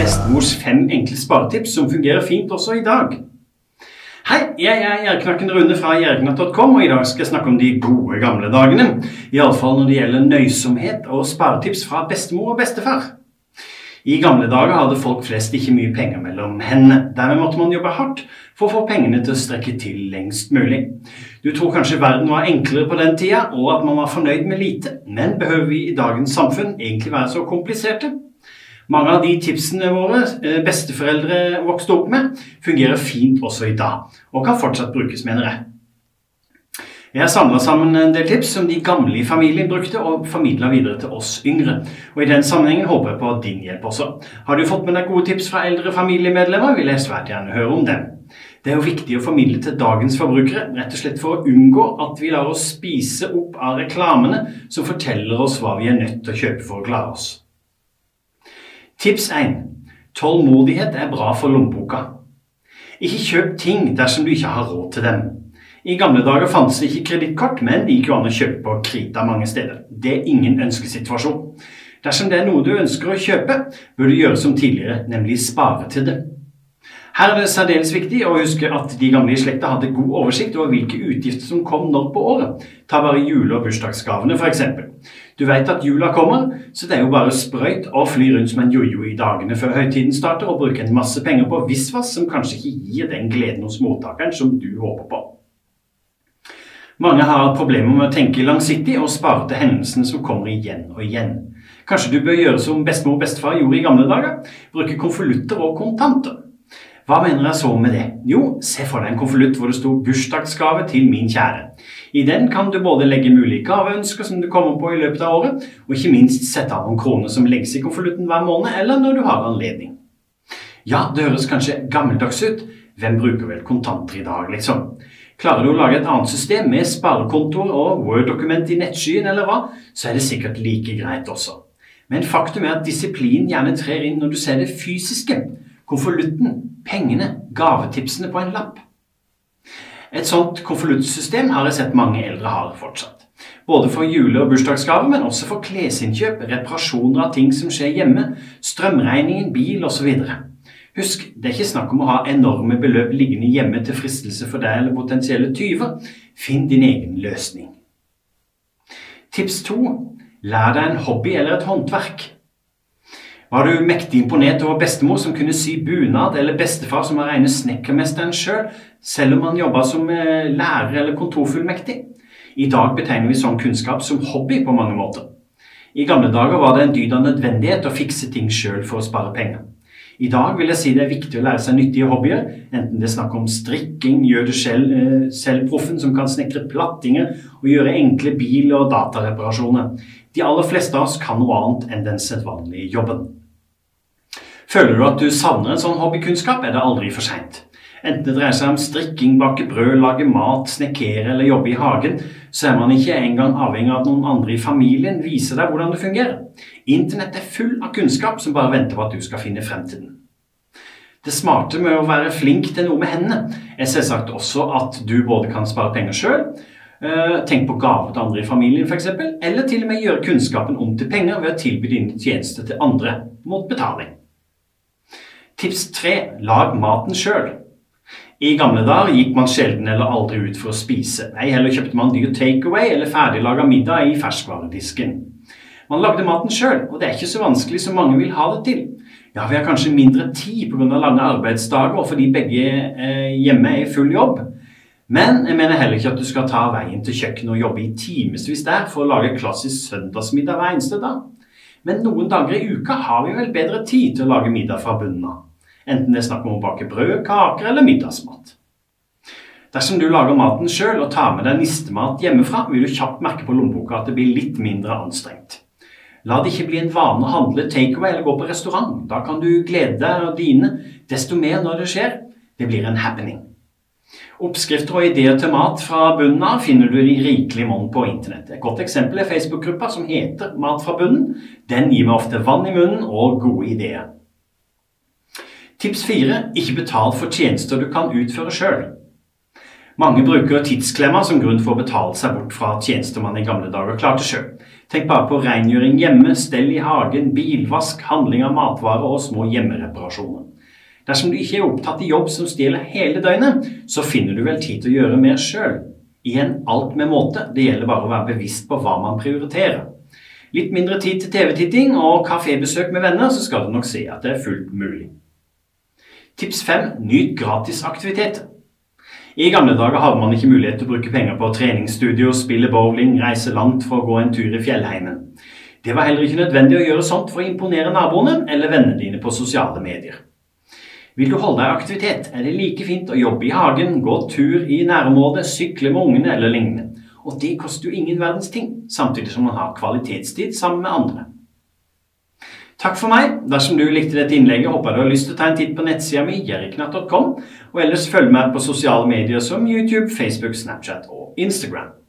bestemors fem enkle sparetips som fungerer fint også i dag. Hei, jeg er Gjerknakken Rune fra gjerknatt.com, og i dag skal jeg snakke om de gode gamle dagene. Iallfall når det gjelder nøysomhet og sparetips fra bestemor og bestefar. I gamle dager hadde folk flest ikke mye penger mellom hendene. Dermed måtte man jobbe hardt for å få pengene til å strekke til lengst mulig. Du tror kanskje verden var enklere på den tida, og at man var fornøyd med lite. Men behøver vi i dagens samfunn egentlig være så kompliserte? Mange av de tipsene våre eh, besteforeldre vokste opp med, fungerer fint også i dag, og kan fortsatt brukes, mener jeg. Jeg har samla sammen en del tips som de gamle i familien brukte, og formidla videre til oss yngre. Og I den sammenhengen håper jeg på din hjelp også. Har du fått med deg gode tips fra eldre familiemedlemmer, vil jeg svært gjerne høre om dem. Det er jo viktig å formidle til dagens forbrukere, rett og slett for å unngå at vi lar oss spise opp av reklamene som forteller oss hva vi er nødt til å kjøpe for å klare oss. Tips 1. Tålmodighet er bra for lommeboka. Ikke kjøp ting dersom du ikke har råd til dem. I gamle dager fantes det ikke kredittkort, men det gikk jo an å kjøpe på krita mange steder. Det er ingen ønskesituasjon. Dersom det er noe du ønsker å kjøpe, bør du gjøre som tidligere, nemlig spare til det. Her er det særdeles viktig å huske at de gamle i slekta hadde god oversikt over hvilke utgifter som kom når på året. Ta bare jule- og bursdagsgavene, f.eks. Du vet at jula kommer, så det er jo bare sprøyt å fly rundt som en jojo i dagene før høytiden starter og bruke en masse penger på visvas som kanskje ikke gir den gleden hos mottakeren som du håper på. Mange har problemer med å tenke langsiktig og spare til hendelsene som kommer igjen og igjen. Kanskje du bør gjøre som bestemor og bestefar gjorde i gamle dager? Bruke konvolutter og kontanter. Hva mener jeg så med det? Jo, se for deg en konvolutt hvor det sto 'bursdagsgave til min kjære'. I den kan du både legge mulige gaveønsker som du kommer på i løpet av året, og ikke minst sette av noen kroner som legges i konvolutten hver måned, eller når du har anledning. Ja, det høres kanskje gammeldags ut. Hvem bruker vel kontanter i dag, liksom? Klarer du å lage et annet system med sparekontoer og Word-dokument i nettskyen eller hva, så er det sikkert like greit også. Men faktum er at disiplin gjerne trer inn når du ser det fysiske. Konvolutten, pengene, gavetipsene på en lapp. Et sånt konvoluttsystem har jeg sett mange eldre har fortsatt. Både for jule- og bursdagsgaver, men også for klesinnkjøp, reparasjoner av ting som skjer hjemme, strømregningen, bil osv. Husk, det er ikke snakk om å ha enorme beløp liggende hjemme til fristelse for deg eller potensielle tyver. Finn din egen løsning. Tips to lær deg en hobby eller et håndverk. Var du mektig imponert over bestemor som kunne sy bunad, eller bestefar som var rene snekkermesteren sjøl, selv, selv om han jobba som eh, lærer eller kontorfullmektig? I dag betegner vi sånn kunnskap som hobby på mange måter. I gamle dager var det en dyd av nødvendighet å fikse ting sjøl for å spare penger. I dag vil jeg si det er viktig å lære seg nyttige hobbyer, enten det er snakk om strikking, gjør det eh, selv-proffen som kan snekre plattinger og gjøre enkle bil- og datareparasjoner. De aller fleste av oss kan noe annet enn den sedvanlige jobben. Føler du at du savner en sånn hobbykunnskap, er det aldri for seint. Enten det dreier seg om strikking, bake brød, lage mat, snekkere eller jobbe i hagen, så er man ikke engang avhengig av at noen andre i familien viser deg hvordan det fungerer. Internett er full av kunnskap som bare venter på at du skal finne frem til den. Det smarte med å være flink til noe med hendene er selvsagt også at du både kan spare penger sjøl, eh, tenk på gaver til andre i familien f.eks., eller til og med gjøre kunnskapen om til penger ved å tilby dine tjenester til andre mot betaling. Tips tre lag maten sjøl. I gamle dager gikk man sjelden eller aldri ut for å spise. Nei, heller kjøpte man dyr takeaway eller ferdiglaga middag i ferskvaredisken. Man lagde maten sjøl, og det er ikke så vanskelig som mange vil ha det til. Ja, vi har kanskje mindre tid pga. lange arbeidsdager og fordi begge eh, hjemme er i full jobb. Men jeg mener heller ikke at du skal ta veien til kjøkkenet og jobbe i timevis der for å lage klassisk søndagsmiddag hver eneste dag. Men noen dager i uka har vi vel bedre tid til å lage middag fra bunnen av enten det er snakk om å bake brød, kaker eller middagsmat. Dersom du lager maten sjøl og tar med deg nistemat hjemmefra, vil du kjapt merke på lommeboka at det blir litt mindre anstrengt. La det ikke bli en vane å handle takeaway eller gå på restaurant. Da kan du glede deg og dine desto mer når det skjer. Det blir en happening. Oppskrifter og ideer til mat fra bunnen av finner du i rikelig monn på internett. Et godt eksempel er Facebook-gruppa som heter Mat fra bunnen. Den gir meg ofte vann i munnen og gode ideer. Tips fire ikke betal for tjenester du kan utføre sjøl. Mange bruker tidsklemma som grunn for å betale seg bort fra tjenester man i gamle dager klarte sjøl. Tenk bare på rengjøring hjemme, stell i hagen, bilvask, handling av matvarer og små hjemmereparasjoner. Dersom du ikke er opptatt i jobb som stjeler hele døgnet, så finner du vel tid til å gjøre mer sjøl. Igjen alt med måte, det gjelder bare å være bevisst på hva man prioriterer. Litt mindre tid til TV-titting og kafébesøk med venner, så skal du nok se at det er fullt mulig. Tips 5. Nyt gratisaktiviteter. I gamle dager hadde man ikke mulighet til å bruke penger på treningsstudio, spille bowling, reise langt for å gå en tur i fjellheimen. Det var heller ikke nødvendig å gjøre sånt for å imponere naboene eller vennene dine på sosiale medier. Vil du holde deg i aktivitet, er det like fint å jobbe i hagen, gå tur i nærområdet, sykle med ungene eller lignende. Og det koster jo ingen verdens ting, samtidig som man har kvalitetstid sammen med andre. Takk for meg. Dersom du likte dette innlegget, håper jeg du har lyst til å ta en titt på nettsida mi, jerriknatt.com, og ellers følg med på sosiale medier som YouTube, Facebook, Snapchat og Instagram.